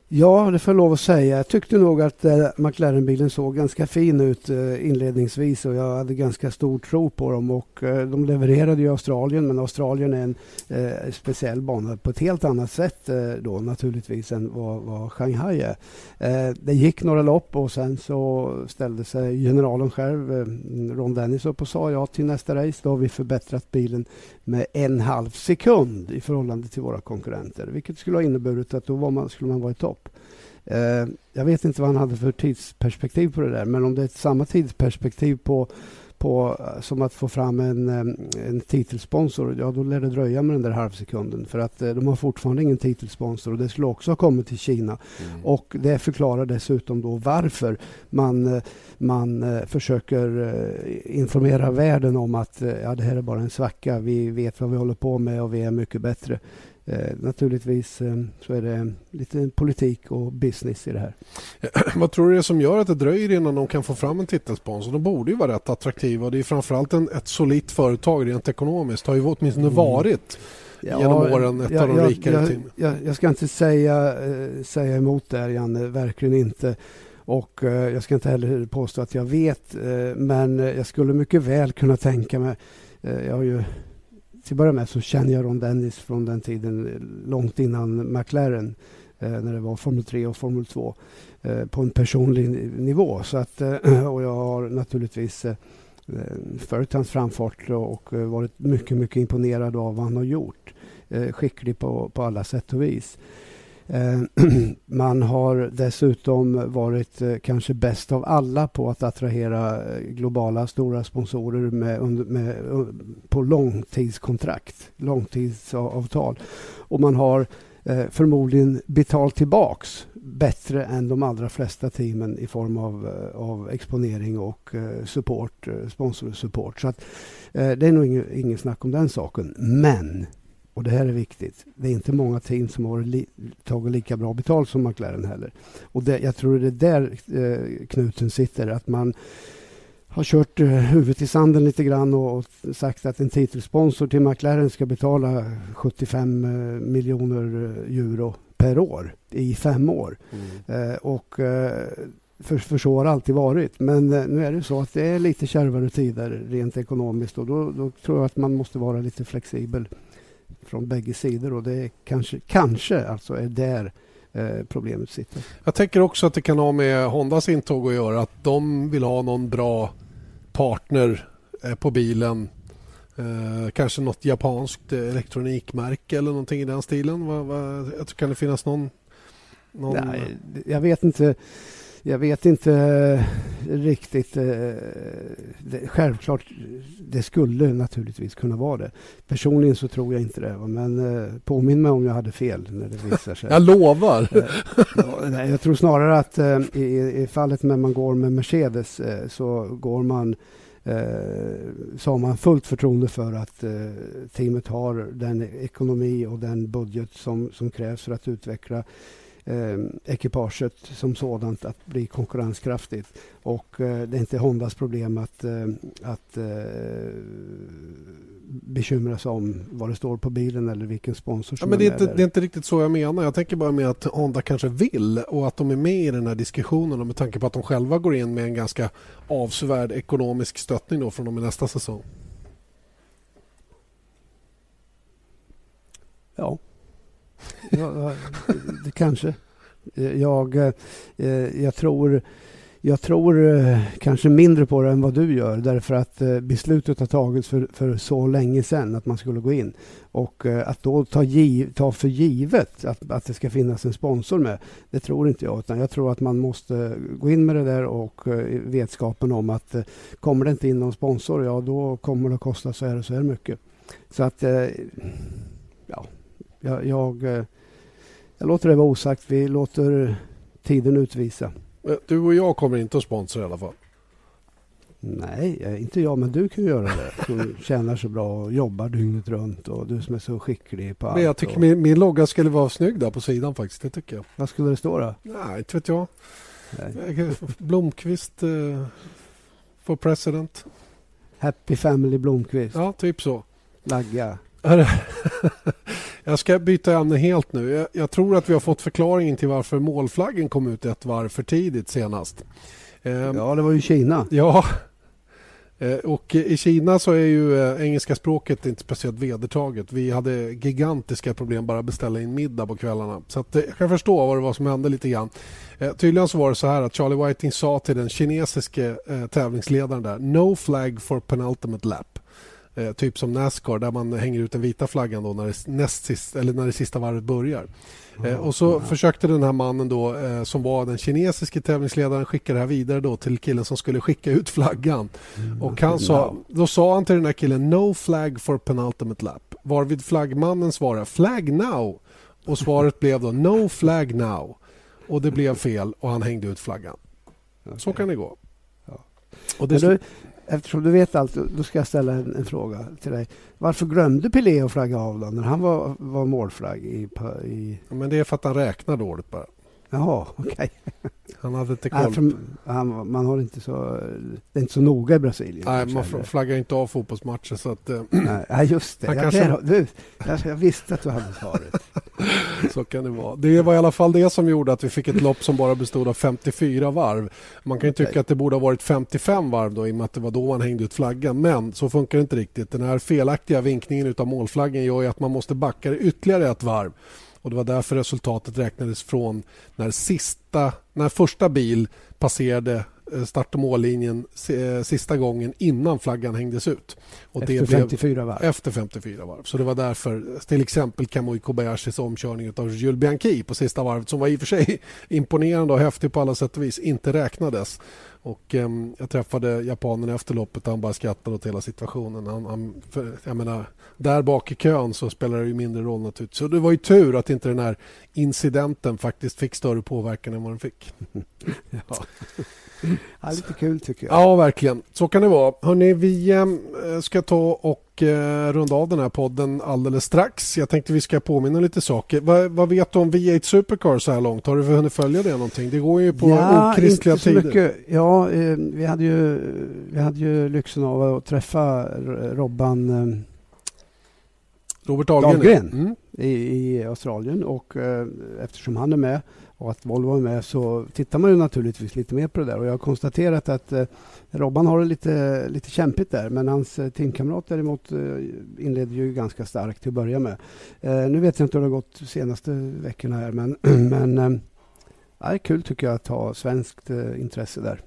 Ja, det får jag lov att säga. Jag tyckte nog att eh, McLaren-bilen såg ganska fin ut eh, inledningsvis och jag hade ganska stor tro på dem. Och, eh, de levererade i Australien, men Australien är en eh, speciell bana på ett helt annat sätt eh, då naturligtvis än vad, vad Shanghai är. Eh, det gick några lopp och sen så ställde sig generalen själv, eh, Ron Dennis, upp och sa ja till nästa race. Då har vi förbättrat bilen med en halv sekund i förhållande till våra konkurrenter, vilket skulle ha inneburit att då var man, skulle man vara i topp. Eh, jag vet inte vad han hade för tidsperspektiv på det där, men om det är samma tidsperspektiv på på, som att få fram en, en titelsponsor, ja då lär det dröja med den där halvsekunden. För att eh, de har fortfarande ingen titelsponsor och det skulle också ha kommit till Kina. Mm. Och det förklarar dessutom då varför man, eh, man eh, försöker informera världen om att ja, det här är bara en svacka. Vi vet vad vi håller på med och vi är mycket bättre. Eh, naturligtvis eh, så är det lite politik och business i det här. Vad tror du det är som gör att det dröjer innan de kan få fram en titelsponsor? De borde ju vara rätt attraktiva. Det är framförallt en, ett solitt företag rent ekonomiskt. Det har ju åtminstone mm. varit ja, genom åren ett jag, av de rikare jag, jag, jag, ska inte säga, eh, säga emot där, Janne. Verkligen inte. Och jag ska inte heller påstå att jag vet, men jag skulle mycket väl kunna tänka mig jag har ju till att börja med så känner jag Ron Dennis från den tiden långt innan McLaren eh, när det var Formel 3 och Formel 2 eh, på en personlig nivå. Så att, eh, och jag har naturligtvis följt hans framfart och varit mycket, mycket imponerad av vad han har gjort. Skicklig på, på alla sätt och vis. Eh, man har dessutom varit eh, kanske bäst av alla på att attrahera eh, globala stora sponsorer med, med, på långtidskontrakt, långtidsavtal. Och man har förmodligen betalt tillbaks bättre än de allra flesta teamen i form av, av exponering och support, sponsorsupport. Så att, det är nog inget, inget snack om den saken. Men och det här är viktigt. Det är inte många team som har li tagit lika bra betalt som McLaren heller. Och det, jag tror det är där eh, knuten sitter. Att man har kört eh, huvudet i sanden lite grann och, och sagt att en titelsponsor till McLaren ska betala 75 eh, miljoner eh, euro per år i fem år. Mm. Eh, och eh, för, för så har det alltid varit. Men nu är det så att det är lite kärvare tider rent ekonomiskt och då, då tror jag att man måste vara lite flexibel från bägge sidor och det kanske, kanske alltså är där eh, problemet sitter. Jag tänker också att det kan ha med Hondas intåg att göra. Att de vill ha någon bra partner eh, på bilen. Eh, kanske något japanskt elektronikmärke eller någonting i den stilen. Va, va, kan det finnas någon, någon... Nej, jag vet inte jag vet inte eh, riktigt. Eh, det, självklart, det skulle naturligtvis kunna vara det. Personligen så tror jag inte det. Men eh, påminn mig om jag hade fel när det visar sig. jag lovar! jag tror snarare att i, i fallet när man går med Mercedes så går man så har man fullt förtroende för att teamet har den ekonomi och den budget som, som krävs för att utveckla eh, ekipaget som sådant att bli konkurrenskraftigt. Och eh, det är inte Hondas problem att, eh, att eh, bekymra sig om vad det står på bilen eller vilken sponsor som ja, men det är, inte, det är inte riktigt så jag menar. Jag tänker bara med att Honda kanske vill och att de är med i den här diskussionen och med tanke på att de själva går in med en ganska avsevärd ekonomisk stöttning då från och med nästa säsong. Ja, ja, kanske. Jag, eh, jag tror, jag tror eh, kanske mindre på det än vad du gör därför att eh, beslutet har tagits för, för så länge sedan att man skulle gå in. Och att då ta, giv, ta för givet att, att det ska finnas en sponsor med, det tror inte jag. Utan jag tror att man måste gå in med det där och vetskapen om att kommer det inte in någon sponsor, ja då kommer det att kosta så här och så här mycket. Så att, ja, jag, jag, eh, jag låter det vara osagt. Vi låter tiden utvisa. Du och jag kommer inte att sponsra i alla fall. Nej, inte jag, men du kan göra det. Du tjänar så bra och jobbar dygnet runt och du som är så skicklig på allt. Men jag tycker och... min, min logga skulle vara snygg där på sidan faktiskt. Det tycker jag. Vad skulle det stå då? Nej, inte vet jag. Nej. Blomqvist uh, for president. Happy Family Blomqvist. Ja, typ så. Lagga. Jag ska byta ämne helt nu. Jag, jag, tror att vi har fått förklaringen till varför målflaggen kom ut ett varv för tidigt senast. Ehm, ja, det var ju Kina. Ja, eh, och i Kina så är ju eh, engelska språket inte speciellt vedertaget. Vi hade gigantiska problem bara att beställa in middag på kvällarna. Så att, eh, jag kan förstå vad det var som hände lite grann. tydligen så var det så här att Charlie Whiting sa till den kinesiske tävlingsledaren där No flag for penultimate lap. Eh, typ som Nascar där man hänger ut den vita flaggan då när det, näst sist, eller när det sista varvet börjar. Eh, och så mm. försökte den här mannen då eh, som var den kinesiske tävlingsledaren skicka det här vidare då till killen som skulle skicka ut flaggan. Mm. Och han sa, då sa han till den här killen No flag for penultimate lap. Varvid flaggmannen svarade Flag now. Och svaret blev då No flag now. Och det blev fel och han hängde ut flaggan. Okay. Så kan det gå. Ja. Och det, eftersom du vet allt, då ska jag ställa en, en fråga till dig. Varför glömde Pelé att flagga av då, när han var, var målflagg? I, i... Ja, men det är för att han räknar dåligt bara. Jaha, okej. Okay. Han hade inte koll. Nej, han, man har inte så, det är inte så noga i Brasilien. Nej, man flaggar inte av fotbollsmatcher. Så att, Nej, just det. Jag, kanske... du, jag, jag, visste att du hade svaret. Så kan det vara. Det var i alla fall det som gjorde att vi fick ett lopp som bara bestod av 54 varv. Man kan ju tycka att det borde ha varit 55 varv då, i och med att det var då man hängde ut flaggan. Men så funkar det inte riktigt. Den här felaktiga vinkningen av målflaggen gör ju att man måste backa ytterligare ett varv. Och Det var därför resultatet räknades från när, sista, när första bil passerade start och mållinjen eh, sista gången innan flaggan hängdes ut. Och efter det 54 varv? Efter 54 varv. Så det var därför till exempel Kamui Kobayashis omkörning av Jules Bianchi på sista varvet som var i och för sig imponerande och häftig på alla sätt och vis inte räknades. Och, eh, jag träffade japanen efter loppet och han bara skrattade åt hela situationen. Han, han, för, jag menar, där bak i kön så spelar det ju mindre roll naturligtvis. Så det var ju tur att inte den här incidenten faktiskt fick större påverkan än vad den fick. ja. Ja, lite kul tycker jag. Ja, verkligen. Så kan det vara. Hörrni, vi äh, ska ta och äh, runda av den här podden alldeles strax. Jag tänkte vi ska påminna lite saker. Va, vad vet du om V8 Supercar så här långt? Har du hunnit följa det någonting? Det går ju på ja, okristliga tider. Mycket. Ja, eh, vi, hade ju, vi hade ju lyxen av att träffa Robban eh, Robert Dahlgren, Dahlgren mm. i, i, Australien och eh, eftersom han är med och att Volvo är med så tittar man ju naturligtvis lite mer på det där. Och jag har konstaterat att eh, Robban har det lite, lite kämpigt där men hans eh, teamkamrat däremot eh, inledde ju ganska starkt till att börja med. Eh, nu vet jag inte hur det har gått de senaste veckorna här men, men eh, det är kul tycker jag att ha svenskt eh, intresse där.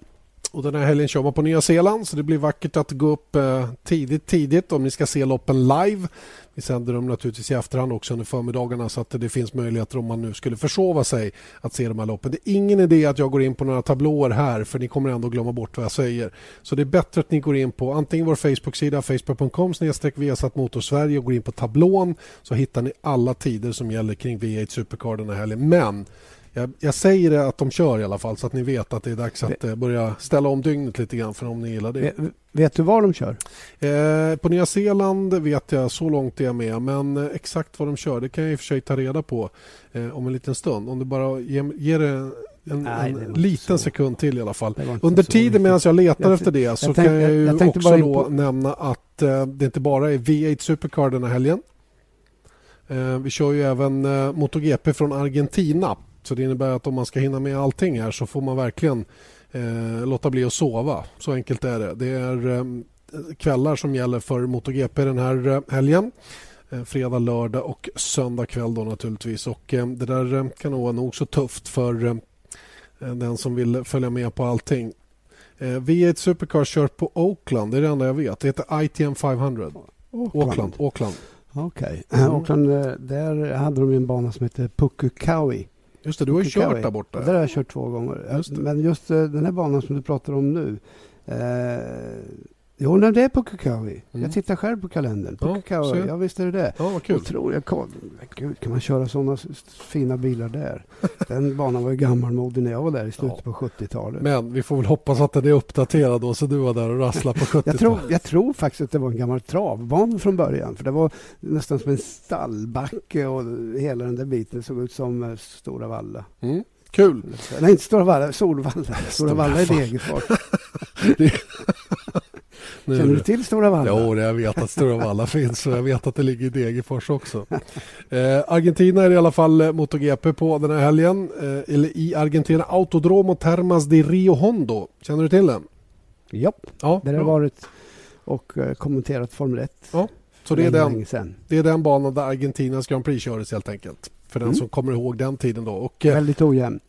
Och den här helgen kör man på Nya Zeeland så det blir vackert att gå upp eh, tidigt, tidigt om ni ska se loppen live. Vi sänder dem naturligtvis i efterhand också under förmiddagarna så att det finns möjligheter om man nu skulle försova sig att se de här loppen. Det är ingen idé att jag går in på några tablåer här för ni kommer ändå glömma bort vad jag säger. Så det är bättre att ni går in på antingen vår Facebook-sida facebook.com Viasat Motorsverige och går in på tablån så hittar ni alla tider som gäller kring V8 Supercar den här helgen. Men jag, jag, säger att de kör i alla fall så att ni vet att det är dags att eh, börja ställa om dygnet lite grann för om ni gillar det. Vet, vet du var de kör? Eh, på Nya Zeeland vet jag, så långt är jag med. Men eh, exakt vad de kör det kan jag i och för sig ta reda på eh, om en liten stund. Om du bara ger, ger det en, Nej, en liten så. sekund till i alla fall. Under tiden medan jag letar jag, efter det så jag kan jag, jag också på... nämna att eh, det inte bara är V8 Supercar den här helgen. Eh, vi kör ju även MotoGP från Argentina så det innebär att om man ska hinna med allting här så får man verkligen eh, låta bli att sova. Så enkelt är det. Det är eh, kvällar som gäller för MotoGP den här eh, helgen. Eh, fredag, lördag och söndag kväll då naturligtvis. Och eh, det där eh, kan nog vara nog så tufft för den som vill följa med på allting. V8 Supercar kör på Oakland, det är det enda jag vet. Det heter ITM 500. Auckland. Auckland. Okej. Okay. Mm. Auckland, där hade de en bana som heter Pukukawi. Just det, du har ju kört där borta. Där har jag kört två gånger. Just Men just uh, den här banan som du pratar om nu. Uh, Jo, nej, det är på Kukawi. Mm. Jag tittar själv på kalendern. På ja, Kukawi. Ja, visst är det det. Ja, vad kul. tror jag, Gud, kan man köra sådana fina bilar där? Den banan var ju gammalmodig när jag var där i slutet ja. på 70-talet. Men vi får väl hoppas att den är uppdaterad då, så du var där och rasslade på 70-talet. jag, tror, jag tror faktiskt att det var en gammal travbana från början. För det var nästan som en stallbacke och hela den där biten såg ut som eh, Stora Valla. Mm. Kul! Nej, inte Stora Valla, Solvalla. Stora Valla är Degerfors. Känner du till Stora Valla? Jo, jag vet att Stora Valla finns och jag vet att det ligger i Degerfors också. Eh, Argentina är i alla fall eh, MotoGP på den här helgen. Eh, eller i Argentina, Autodromo Termas de Rio Hondo. Känner du till den? Japp, ja, där har varit och eh, kommenterat Formel 1. Ja, så det är, den, det är den banan där Argentinas Grand Prix kördes helt enkelt. För den mm. som kommer ihåg den tiden då. Och, eh, Väldigt ojämn.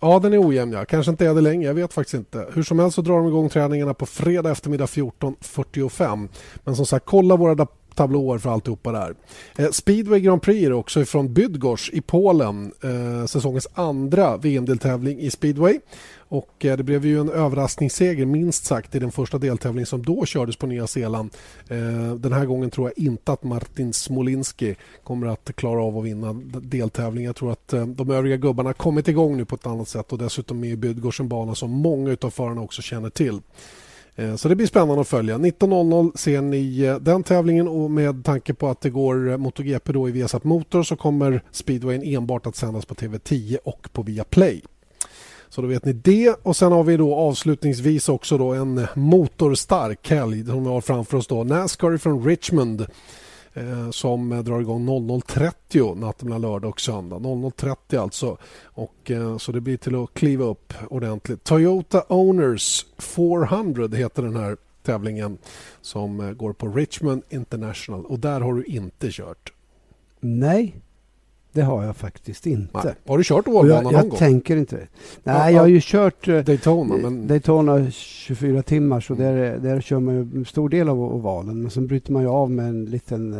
Ja, den är ojämn. Ja. Kanske inte är det länge. Jag vet faktiskt inte. Hur som helst så drar de igång träningarna på fredag eftermiddag 14.45. Men som sagt, kolla våra tablåer för alltihopa där. Eh, Speedway Grand Prix är också från Bydgoszcz i Polen. Eh, säsongens andra VM-deltävling i speedway. Och eh, det blev ju en överraskningsseger minst sagt i den första deltävlingen som då kördes på Nya Zeeland. Eh, den här gången tror jag inte att Martin Smolinski kommer att klara av att vinna deltävlingen. Jag tror att eh, de övriga gubbarna kommit igång nu på ett annat sätt och dessutom är Bydgoszcz en bana som många av förarna också känner till. Eh, så det blir spännande att följa. 19.00 ser ni den tävlingen och med tanke på att det går MotoGP då i Viasat Motor så kommer speedwayen enbart att sändas på TV10 och på Viaplay. Så då vet ni det. Och sen har vi då avslutningsvis också då en motorstark helg som vi har framför oss. Då. Nascar från Richmond Eh, som drar igång 00.30 natten mellan lördag och söndag. 00.30 alltså. Och, eh, så det blir till att kliva upp ordentligt. Toyota Owners 400 heter den här tävlingen som eh, går på Richmond International och där har du inte kört. Nej, det har jag faktiskt inte. Nej. Har du kört ovalbanan jag, någon jag gång? tänker inte det. Nej, Ja, jag har ju kört eh, Daytona, men Daytona 24 timmar så Mm. där, där kör man ju en stor del av ovalen. Men sen bryter man ju av med en liten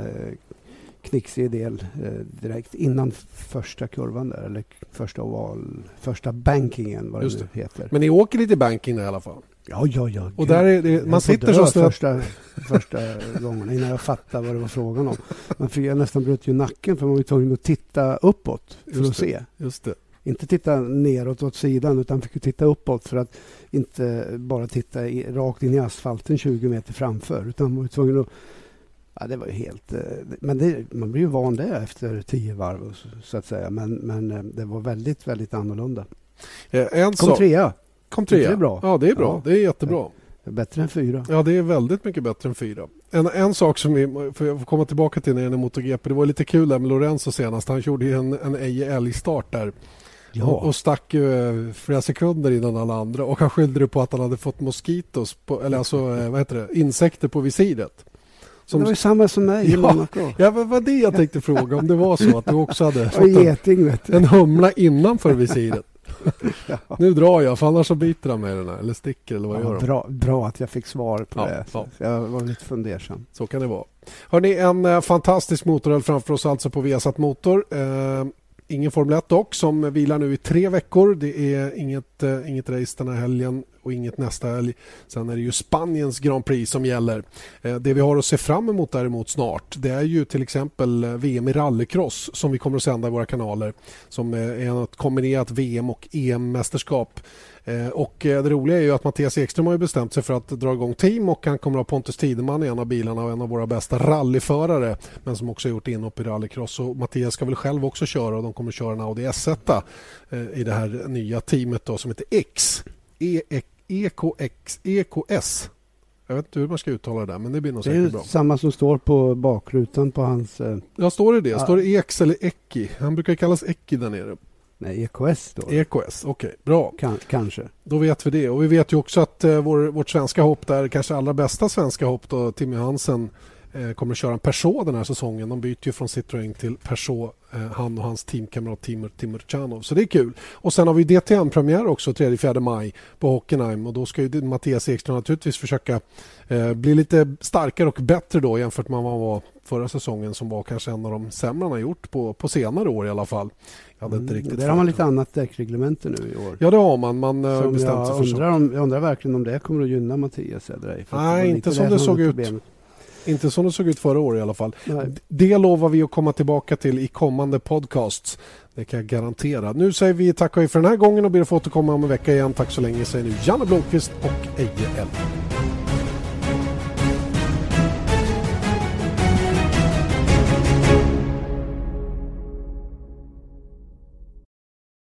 knixig del eh, direkt innan första kurvan där. Eller första oval, första bankingen vad det Just nu heter. Men ni åker lite banking där i alla fall? Ja, ja, ja. Och där är det, man sitter så snett. första, första gången innan jag fattade vad det var frågan om. Man fick, jag nästan bröt ju nacken för man var tvungen att titta uppåt för Just att det. se. Just det. Inte titta neråt åt sidan utan fick titta uppåt för att inte bara titta i, rakt in i asfalten 20 meter framför. Utan man var tvungen att... Ja, det var ju helt... eh, Men det, man blir ju van det efter tio varv så, så att säga. Men, men eh, det var väldigt, väldigt annorlunda. Eh, En Kom sak- trea. Kom trea. Det är bra. Ja, det är bra. Ja. Det är jättebra. Bättre än fyra. Ja, det är väldigt mycket bättre än fyra. En, en sak som vi får jag får komma tillbaka till när det gäller MotoGP. Det var lite kul där med Lorenzo senast. Han gjorde ju en, en Eje älgstart där. Och, och stack ju flera sekunder innan alla andra. Och han skyllde det på att han hade fått moskitos, på, eller alltså vad heter det, insekter på visiret. Det var ju samma som mig i Ja. Monaco. Ja, vad var det jag tänkte fråga. Om det var så att du också hade fått en, geting du. en humla innanför visiret. Ja. Nu drar jag, för annars så biter han med den här. Eller sticker eller vad gör Ja, de? bra, bra att jag fick svar på Ja, det. ja. Jag var lite fundersam. Så kan det vara. Hörrni, en eh, fantastisk motorhelg framför oss alltså på Viasat Motor. Eh, ingen Formel 1 dock, som vilar nu i tre veckor. Det är inget, eh, inget race den här helgen och inget nästa helg. Sen är det ju Spaniens Grand Prix som gäller. Eh, det vi har att se fram emot däremot snart det är ju till exempel eh, VM i rallycross som vi kommer att sända i våra kanaler som eh, är ett kombinerat VM och EM-mästerskap. Och det roliga är ju att Mattias Ekström har ju bestämt sig för att dra igång team och han kommer att ha Pontus Tideman i en av bilarna och en av våra bästa rallyförare men som också har gjort inhopp i rallycross. Och Mattias ska väl själv också köra och de kommer att köra en Audi S1 i det här nya teamet då som heter X. EX EKX, EKS. Jag vet inte hur man ska uttala det där men det blir nog Det är säkert bra. samma som står på bakrutan på hans... Eh, Ja, står det det? Ja. Står det EX eller Eki? Han brukar kallas Eki där nere. nej, EKS då. EKS, okej, bra. kan, kanske. Då vet vi det. Och vi vet ju också att eh, vår, vårt svenska hopp där, kanske allra bästa svenska hopp då, Timmy Hansen kommer att köra en Peugeot den här säsongen. De byter ju från Citroën till Peugeot, eh, han och hans teamkamrat Timur Timurchanov. Så det är kul. Och sen har vi DTM-premiär också 3-4 maj på Hockenheim och då ska ju Mattias Ekström naturligtvis försöka eh, bli lite starkare och bättre då jämfört med vad han var förra säsongen som var kanske en av de sämre han har gjort på, på senare år i alla fall. Jag hade inte Mm, riktigt Där har man lite annat däckreglemente nu i år. Ja det har man. Man eh, Som bestämt sig jag, för så. undrar om, jag undrar verkligen om det kommer att gynna Mattias eller ej. För Nej, inte som det som såg var ut. problemet. Inte som det såg ut förra året i alla fall. Nej. Det lovar vi att komma tillbaka till i kommande podcasts. Det kan jag garantera. Nu säger vi tack och hej för den här gången och ber att få återkomma om en vecka igen. Tack så länge säger nu Janne Blomqvist och Eje Elfsson.